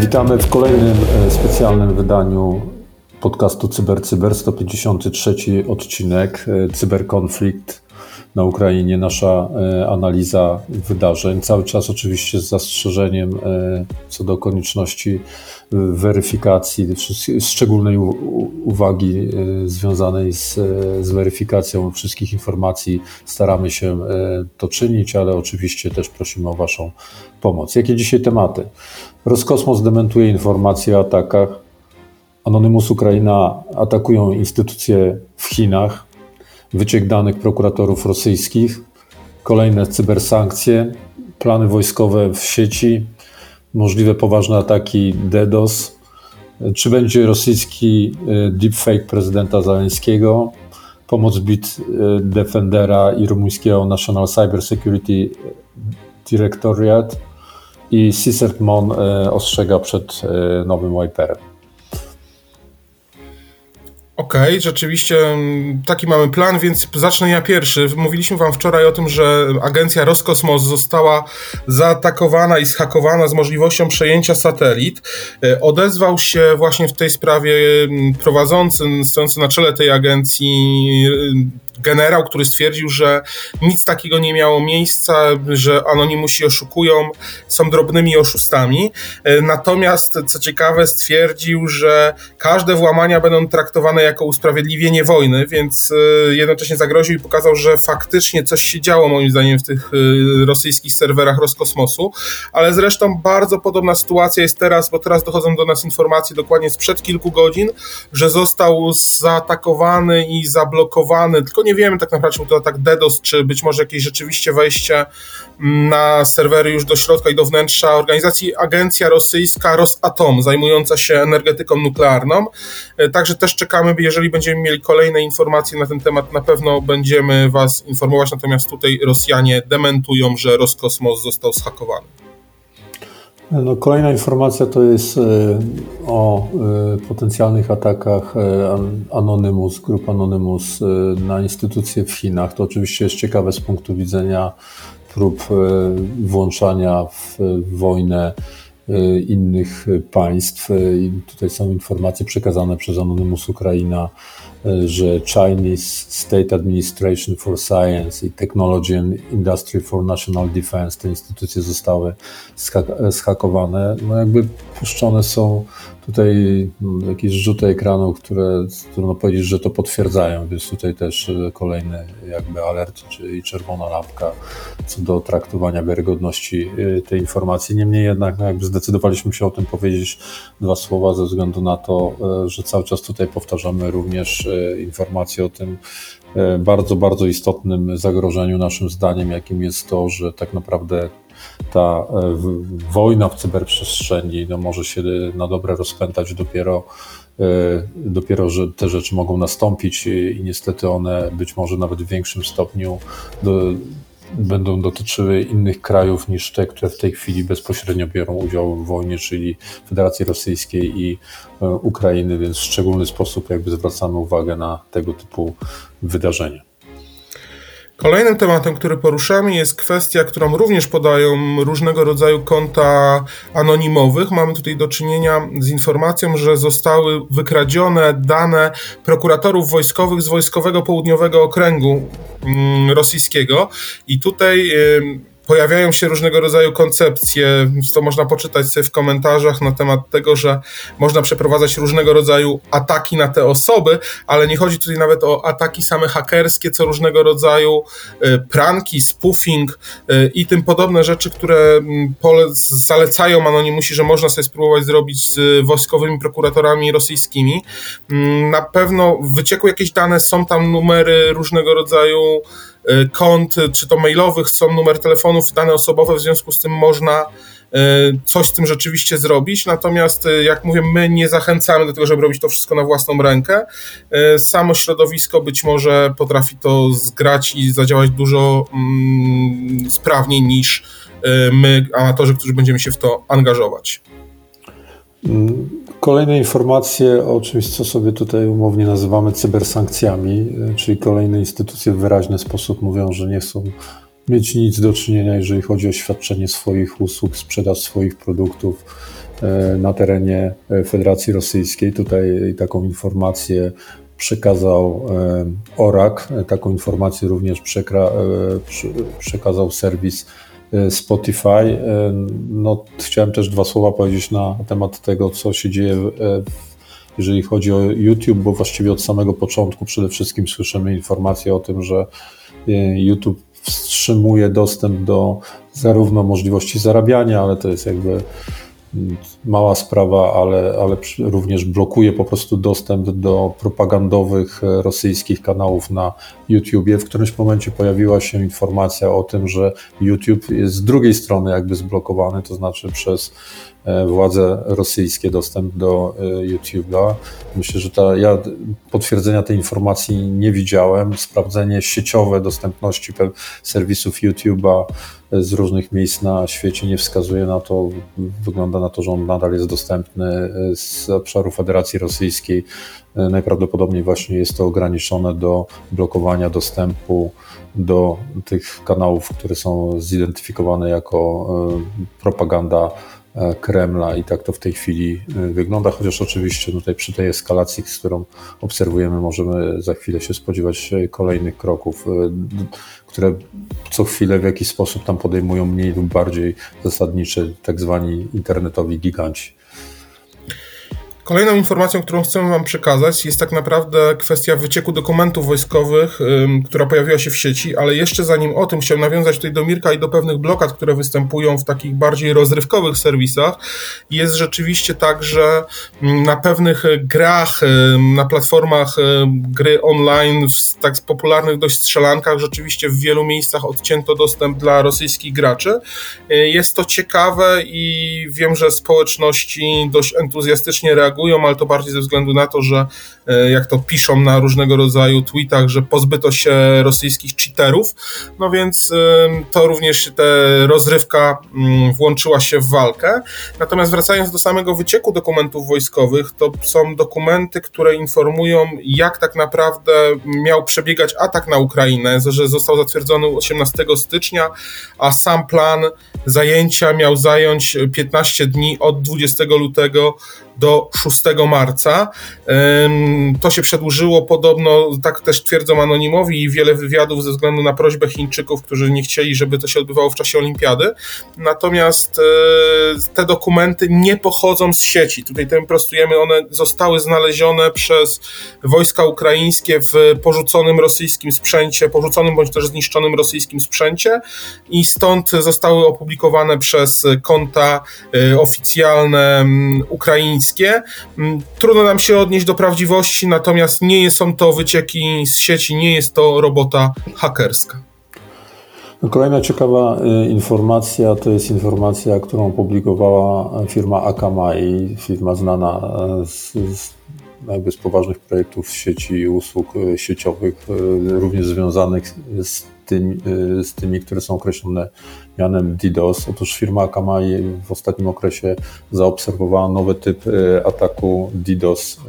Witamy w kolejnym e, specjalnym wydaniu podcastu CyberCyber, 153 odcinek, e, cyberkonflikt na Ukrainie, nasza e, analiza wydarzeń. Cały czas oczywiście z zastrzeżeniem co do konieczności weryfikacji, szczególnej uwagi związanej z, z weryfikacją wszystkich informacji. Staramy się to czynić, ale oczywiście też prosimy o Waszą pomoc. Jakie dzisiaj tematy? Roskosmos dementuje informacje o atakach. Anonymous Ukraina atakują instytucje w Chinach. Wyciek danych prokuratorów rosyjskich. Kolejne cybersankcje. Plany wojskowe w sieci. Możliwe poważne ataki DDoS. Czy będzie rosyjski e, deepfake prezydenta Zaleńskiego? Pomoc Bit e, Defendera i rumuńskiego National Cyber Security Directorate i Cisert Mon e, ostrzega przed e, nowym wiperem. Okej, okay, rzeczywiście mm, taki mamy plan, więc zacznę ja pierwszy. Mówiliśmy wam wczoraj o tym, że agencja Roskosmos została zaatakowana i zhakowana z możliwością przejęcia satelit. E, odezwał się właśnie w tej sprawie mm, prowadzący, stojący na czele tej agencji generał, który stwierdził, że nic takiego nie miało miejsca, że anonimusi oszukują, są drobnymi oszustami. E, natomiast, co ciekawe, stwierdził, że każde włamania będą traktowane jako usprawiedliwienie wojny, więc e, jednocześnie zagroził i pokazał, że faktycznie coś się działo, moim zdaniem, w tych e, rosyjskich serwerach Roskosmosu, ale zresztą bardzo podobna sytuacja jest teraz, bo teraz dochodzą do nas informacje dokładnie sprzed kilku godzin, że został zaatakowany i zablokowany, tylko nie wiemy tak naprawdę, czy to atak DDoS, czy być może jakieś rzeczywiście wejście na serwery już do środka i do wnętrza organizacji, agencja rosyjska Rosatom, zajmująca się energetyką nuklearną. E, także też czekamy, jeżeli będziemy mieli kolejne informacje na ten temat, na pewno będziemy Was informować, natomiast tutaj Rosjanie dementują, że Roskosmos został zhakowany. No, kolejna informacja to jest e, o e, potencjalnych atakach e, Anonymous, grup Anonymous na instytucje w Chinach. To oczywiście jest ciekawe z punktu widzenia prób włączania w wojnę innych państw. I tutaj są informacje przekazane przez Anonymous Ukraina że Chinese State Administration for Science i Technology and Industry for National Defense, te instytucje zostały zhakowane, no jakby puszczone są tutaj no, jakieś rzuty ekranu, które trudno powiedzieć, że to potwierdzają, więc tutaj też e, kolejny jakby alert, czyli czerwona lampka co do traktowania wiarygodności e, tej informacji. Niemniej jednak no jakby zdecydowaliśmy się o tym powiedzieć dwa słowa ze względu na to, e, że cały czas tutaj powtarzamy również informacje o tym bardzo, bardzo istotnym zagrożeniu naszym zdaniem, jakim jest to, że tak naprawdę ta e, wojna w cyberprzestrzeni no, może się na dobre rozpętać dopiero, e, dopiero, że te rzeczy mogą nastąpić i niestety one być może nawet w większym stopniu będą dotyczyły innych krajów niż te, które w tej chwili bezpośrednio biorą udział w wojnie, czyli Federacji Rosyjskiej i e, Ukrainy, więc w szczególny sposób jakby zwracamy uwagę na tego typu wydarzenia. Kolejnym tematem, który poruszamy, jest kwestia, którą również podają różnego rodzaju konta anonimowych. Mamy tutaj do czynienia z informacją, że zostały wykradzione dane prokuratorów wojskowych z Wojskowego Południowego Okręgu mm, Rosyjskiego. I tutaj pojawiają się różnego rodzaju koncepcje, to można poczytać sobie w komentarzach na temat tego, że można przeprowadzać różnego rodzaju ataki na te osoby, ale nie chodzi tutaj nawet o ataki same hakerskie, co różnego rodzaju y, pranki, spoofing y, i tym podobne rzeczy, które mm, zalecają anonimusi, że można sobie spróbować zrobić z wojskowymi prokuratorami rosyjskimi. Mm, na pewno wyciekły jakieś dane, są tam numery różnego rodzaju kont, czy to mailowych, są numer telefonów, dane osobowe, w związku z tym można y, coś z tym rzeczywiście zrobić. Natomiast, y, jak mówię, my nie zachęcamy do tego, żeby robić to wszystko na własną rękę. Samo środowisko być może potrafi to zgrać i zadziałać dużo mm, sprawniej niż my, amatorzy, którzy będziemy się w to angażować. Mm, Kolejne informacje o czymś, co sobie tutaj umownie nazywamy cybersankcjami, czyli kolejne instytucje w wyraźny sposób mówią, że nie chcą mieć nic do czynienia, jeżeli chodzi o świadczenie swoich usług, sprzedaż swoich produktów e, na terenie e, Federacji Rosyjskiej. Tutaj taką informację przekazał e, ORAK, taką informację również przekazał serwis Spotify. No, chciałem też dwa słowa powiedzieć na temat tego, co się dzieje, jeżeli chodzi o YouTube, bo właściwie od samego początku przede wszystkim słyszymy informacje o tym, że YouTube wstrzymuje dostęp do zarówno możliwości zarabiania, ale to jest jakby mała sprawa, ale, ale również blokuje po prostu dostęp do propagandowych e, rosyjskich kanałów na YouTubie. W którymś momencie pojawiła się informacja o tym, że YouTube jest z drugiej strony jakby zblokowany, to znaczy przez władze rosyjskie dostęp do e, YouTube'a. Myślę, że ta, ja potwierdzenia tej informacji nie widziałem. Sprawdzenie sieciowe dostępności serwisów YouTube'a z różnych miejsc na świecie nie wskazuje na to. Wygląda na to, że on nadal jest dostępny e, z obszaru Federacji Rosyjskiej. E, najprawdopodobniej właśnie jest to ograniczone do blokowania dostępu do tych kanałów, które są zidentyfikowane jako e, propaganda E, Kremla i tak to w tej chwili e, wygląda, chociaż oczywiście tutaj przy tej eskalacji, z którą obserwujemy, możemy za chwilę się spodziewać e, kolejnych kroków, które co chwilę w jakiś sposób tam podejmują mniej lub bardziej zasadnicze tak zwani internetowi giganci. Kolejną informacją, którą chcemy Wam przekazać, jest tak naprawdę kwestia wycieku dokumentów wojskowych, która pojawiła się w sieci, ale jeszcze zanim o tym chciałem nawiązać tutaj do Mirka i do pewnych blokad, które występują w takich bardziej rozrywkowych serwisach. Jest rzeczywiście tak, że na pewnych grach, na platformach gry online, w tak popularnych dość strzelankach, rzeczywiście w wielu miejscach odcięto dostęp dla rosyjskich graczy. Jest to ciekawe i wiem, że społeczności dość entuzjastycznie reagują reagują, ale to bardziej ze względu na to, że jak to piszą na różnego rodzaju tweetach, że pozbyto się rosyjskich cheaterów, no więc e, to również ta rozrywka mm, włączyła się w walkę. Natomiast wracając do samego wycieku dokumentów wojskowych, to są dokumenty, które informują, jak tak naprawdę miał przebiegać atak na Ukrainę, że został zatwierdzony 18 stycznia, a sam plan zajęcia miał zająć 15 dni od 20 lutego do 6 marca. To się przedłużyło podobno, tak też twierdzą anonimowi i wiele wywiadów ze względu na prośbę Chińczyków, którzy nie chcieli, żeby to się odbywało w czasie olimpiady. Natomiast e, te dokumenty nie pochodzą z sieci. Tutaj tym prostujemy, one zostały znalezione przez wojska ukraińskie w porzuconym rosyjskim sprzęcie, porzuconym bądź też zniszczonym rosyjskim sprzęcie i stąd zostały opublikowane przez konta e, oficjalne ukraińskie Mm, trudno nam się odnieść do prawdziwości, natomiast nie są to wycieki z sieci, nie jest to robota hakerska. Kolejna ciekawa y, informacja to jest informacja, którą opublikowała firma Akamai, firma znana e, z, z, jakby z poważnych projektów sieci i usług y, sieciowych, y, również związanych z tymi, z tymi, które są określone mianem DDoS. Otóż firma Akamai w ostatnim okresie zaobserwowała nowy typ ataku DDoS,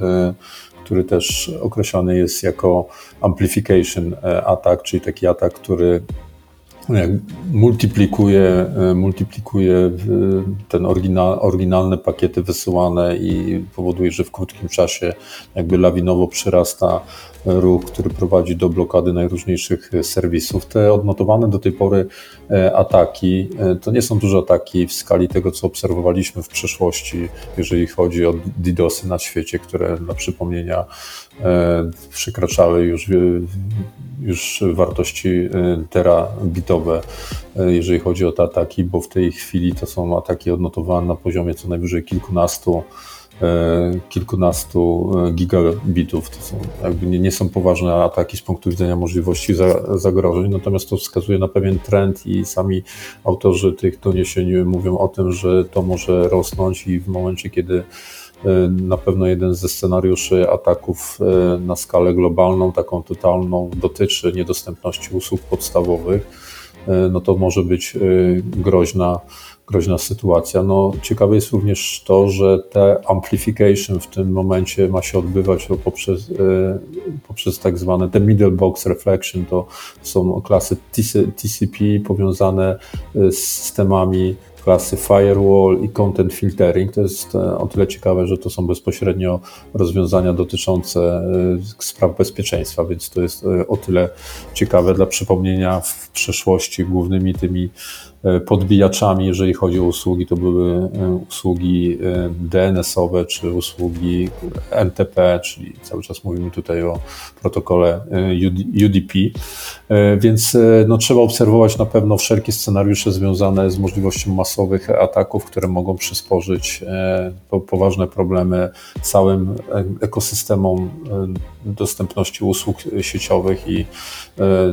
który też określany jest jako amplification e, attack, czyli taki atak, który multiplikuje, multiplikuje ten oryginal, oryginalne pakiety wysyłane i powoduje, że w krótkim czasie jakby lawinowo przyrasta ruch, który prowadzi do blokady najróżniejszych serwisów. Te odnotowane do tej pory e, ataki e, to nie są duże ataki w skali tego, co obserwowaliśmy w przeszłości, jeżeli chodzi o DDoSy na świecie, które dla przypomnienia e, przekraczały już, już wartości terabitowe, jeżeli chodzi o te ataki, bo w tej chwili to są ataki odnotowane na poziomie co najwyżej kilkunastu E, kilkunastu e, gigabitów. To są, jakby nie, nie, są poważne ataki z punktu widzenia możliwości za, zagrożeń, natomiast to wskazuje na pewien trend i sami autorzy tych doniesień mówią o tym, że to może rosnąć i w momencie, kiedy e, na pewno jeden ze scenariuszy ataków na skalę globalną, taką totalną, dotyczy niedostępności usług podstawowych, no to może być groźna groźna sytuacja. No, ciekawe jest również to, że te amplification w tym momencie ma się odbywać poprzez, poprzez tak zwane te middle box reflection, to są klasy TCP powiązane z systemami klasy firewall i content filtering. To jest e, o tyle ciekawe, że to są bezpośrednio rozwiązania dotyczące e, spraw bezpieczeństwa, więc to jest e, o tyle ciekawe dla przypomnienia w przeszłości głównymi tymi E, podbijaczami, jeżeli chodzi o usługi, to były e, usługi e, DNS-owe czy usługi NTP, czyli cały czas mówimy tutaj o protokole UDP. Więc no, trzeba obserwować na pewno wszelkie scenariusze związane z możliwością masowych ataków, które mogą przysporzyć poważne problemy całym ekosystemom dostępności usług sieciowych i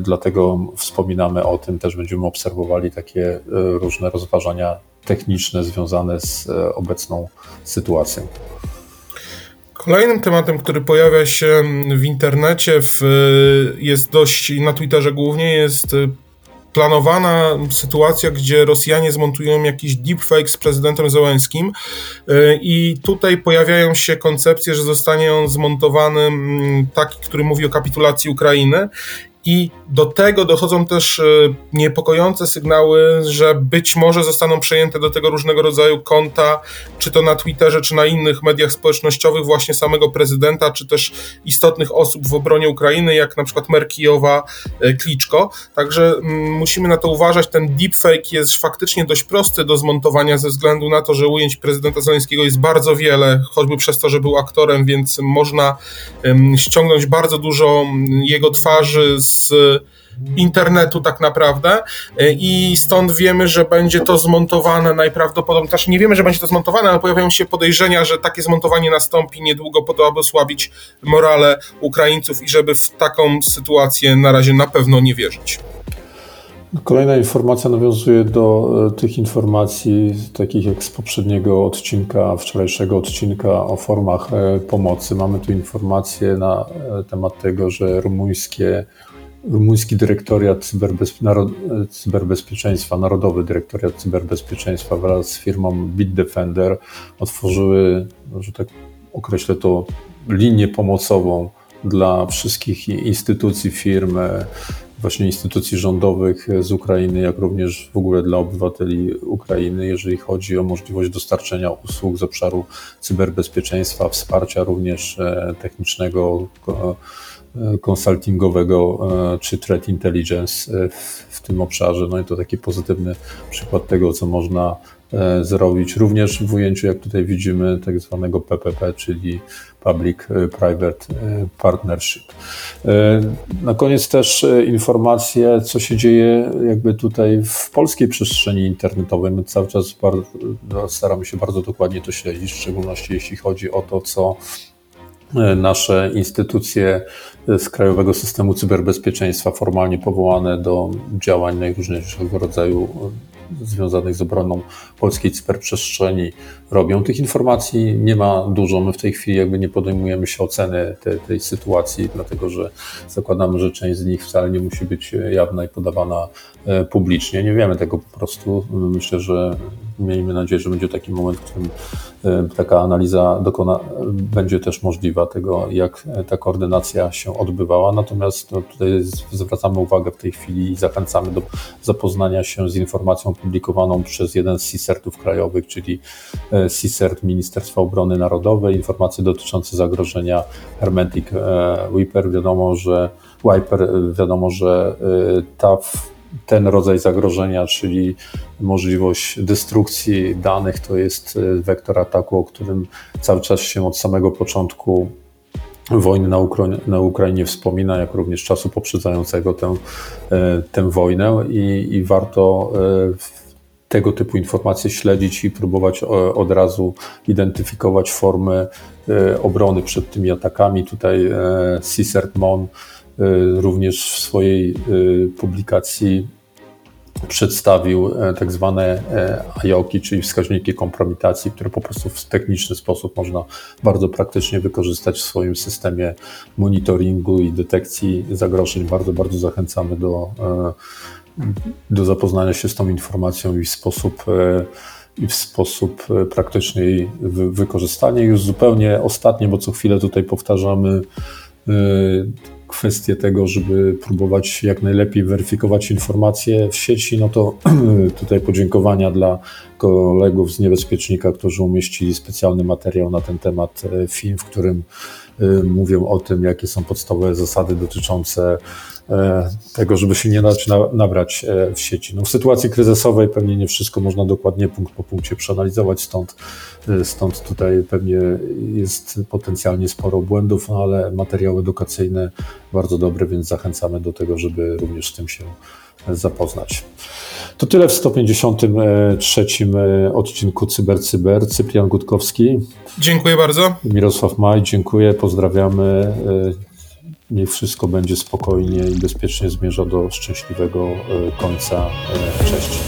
dlatego wspominamy o tym, też będziemy obserwowali takie E, różne rozważania techniczne związane z e, obecną sytuacją. Kolejnym tematem, który pojawia się w internecie, w, jest dość na Twitterze głównie, jest planowana sytuacja, gdzie Rosjanie zmontują jakiś deepfake z prezydentem Zełenskim e, i tutaj pojawiają się koncepcje, że zostanie on zmontowany taki, który mówi o kapitulacji Ukrainy i do tego dochodzą też e, niepokojące sygnały, że być może zostaną przejęte do tego różnego rodzaju konta, czy to na Twitterze, czy na innych mediach społecznościowych, właśnie samego prezydenta, czy też istotnych osób w obronie Ukrainy, jak na przykład Merkijowa, e, Kliczko. Także mm, musimy na to uważać. Ten deepfake jest faktycznie dość prosty do zmontowania ze względu na to, że ujęć prezydenta Zeleńskiego jest bardzo wiele, choćby przez to, że był aktorem, więc można ściągnąć bardzo dużo mm, jego twarzy z z internetu tak naprawdę i stąd wiemy, że będzie to zmontowane najprawdopodobniej, też nie wiemy, że będzie to zmontowane, ale pojawiają się podejrzenia, że takie zmontowanie nastąpi niedługo po to, aby osłabić morale Ukraińców i żeby w taką sytuację na razie na pewno nie wierzyć. Kolejna informacja nawiązuje do e, tych informacji, takich jak z poprzedniego odcinka, wczorajszego odcinka o formach e, pomocy. Mamy tu informacje na e, temat tego, że rumuńskie Rumuński Dyrektoriat. Narod... Cyberbezpieczeństwa, Narodowy Dyrektoriat Cyberbezpieczeństwa wraz z firmą Bitdefender otworzyły, że tak określę to, linię pomocową dla wszystkich instytucji, firm, właśnie instytucji rządowych z Ukrainy, jak również w ogóle dla obywateli Ukrainy, jeżeli chodzi o możliwość dostarczenia usług z obszaru cyberbezpieczeństwa, wsparcia również e, technicznego, konsultingowego e, czy threat intelligence e, w, w, tym obszarze. No i to taki pozytywny przykład tego, co można e, zrobić. Również w ujęciu, jak tutaj widzimy, tak zwanego PPP, czyli Public-Private Partnership. Na koniec też informacje, co się dzieje jakby tutaj w polskiej przestrzeni internetowej. My cały czas bardzo, staramy się bardzo dokładnie to śledzić, w szczególności jeśli chodzi o to, co nasze instytucje z Krajowego Systemu Cyberbezpieczeństwa formalnie powołane do działań najróżniejszego rodzaju związanych z obroną polskiej cyberprzestrzeni robią. Tych informacji nie ma dużo. My w tej chwili jakby nie podejmujemy się oceny tej, sytuacji, dlatego że zakładamy, że część z nich wcale nie musi być jawna i podawana e, publicznie. Nie wiemy tego po prostu. Myślę, że miejmy nadzieję, że będzie taki moment, w którym e, taka analiza dokona, będzie też możliwa tego, jak ta koordynacja się odbywała. Natomiast no, tutaj zwracamy uwagę w tej chwili i zachęcamy do zapoznania się z informacją publikowaną przez jeden z CISERTów krajowych, czyli e, CISERT Ministerstwa Obrony Narodowej, informacje dotyczące zagrożenia Hermetic Wiper. Wiadomo, że Wiper, wiadomo, że ta ten rodzaj zagrożenia, czyli możliwość destrukcji danych, to jest e, wektor ataku, o którym cały czas się od samego początku wojny na, na Ukrainie wspomina, jak również czasu poprzedzającego tę, e, tę wojnę i, i warto e, tego typu informacje śledzić i próbować od razu identyfikować formy obrony przed tymi atakami. Tutaj CSERT MON Y, również w swojej y, publikacji przedstawił e, tak zwane IOKI, e, czyli wskaźniki kompromitacji, które po prostu w techniczny sposób można bardzo praktycznie wykorzystać w swoim systemie monitoringu i detekcji zagrożeń. Bardzo, bardzo zachęcamy do, do zapoznania się z tą informacją i w sposób, e, i w sposób e, praktyczny jej wy- wykorzystanie. Już zupełnie ostatnie, bo co chwilę tutaj powtarzamy e, kwestię tego, żeby próbować jak najlepiej weryfikować informacje w sieci, no to tutaj podziękowania dla kolegów z Niebezpiecznika, którzy umieścili specjalny materiał na ten temat, e, film, w którym mówią o tym, jakie są podstawowe zasady dotyczące e, tego, żeby się nie dać na- nabrać e, w sieci. No w sytuacji kryzysowej pewnie nie wszystko można dokładnie punkt po punkcie przeanalizować, stąd, e, stąd tutaj pewnie jest potencjalnie sporo błędów, no ale materiały edukacyjne bardzo dobre, więc zachęcamy do tego, żeby również z tym się zapoznać. To tyle w 153 e, odcinku Cyber Cyber. Cyprian Gutkowski, Dziękuję bardzo. Mirosław Maj, dziękuję, pozdrawiamy. E, Niech wszystko będzie spokojnie i bezpiecznie zmierza do szczęśliwego e, końca. Cześć.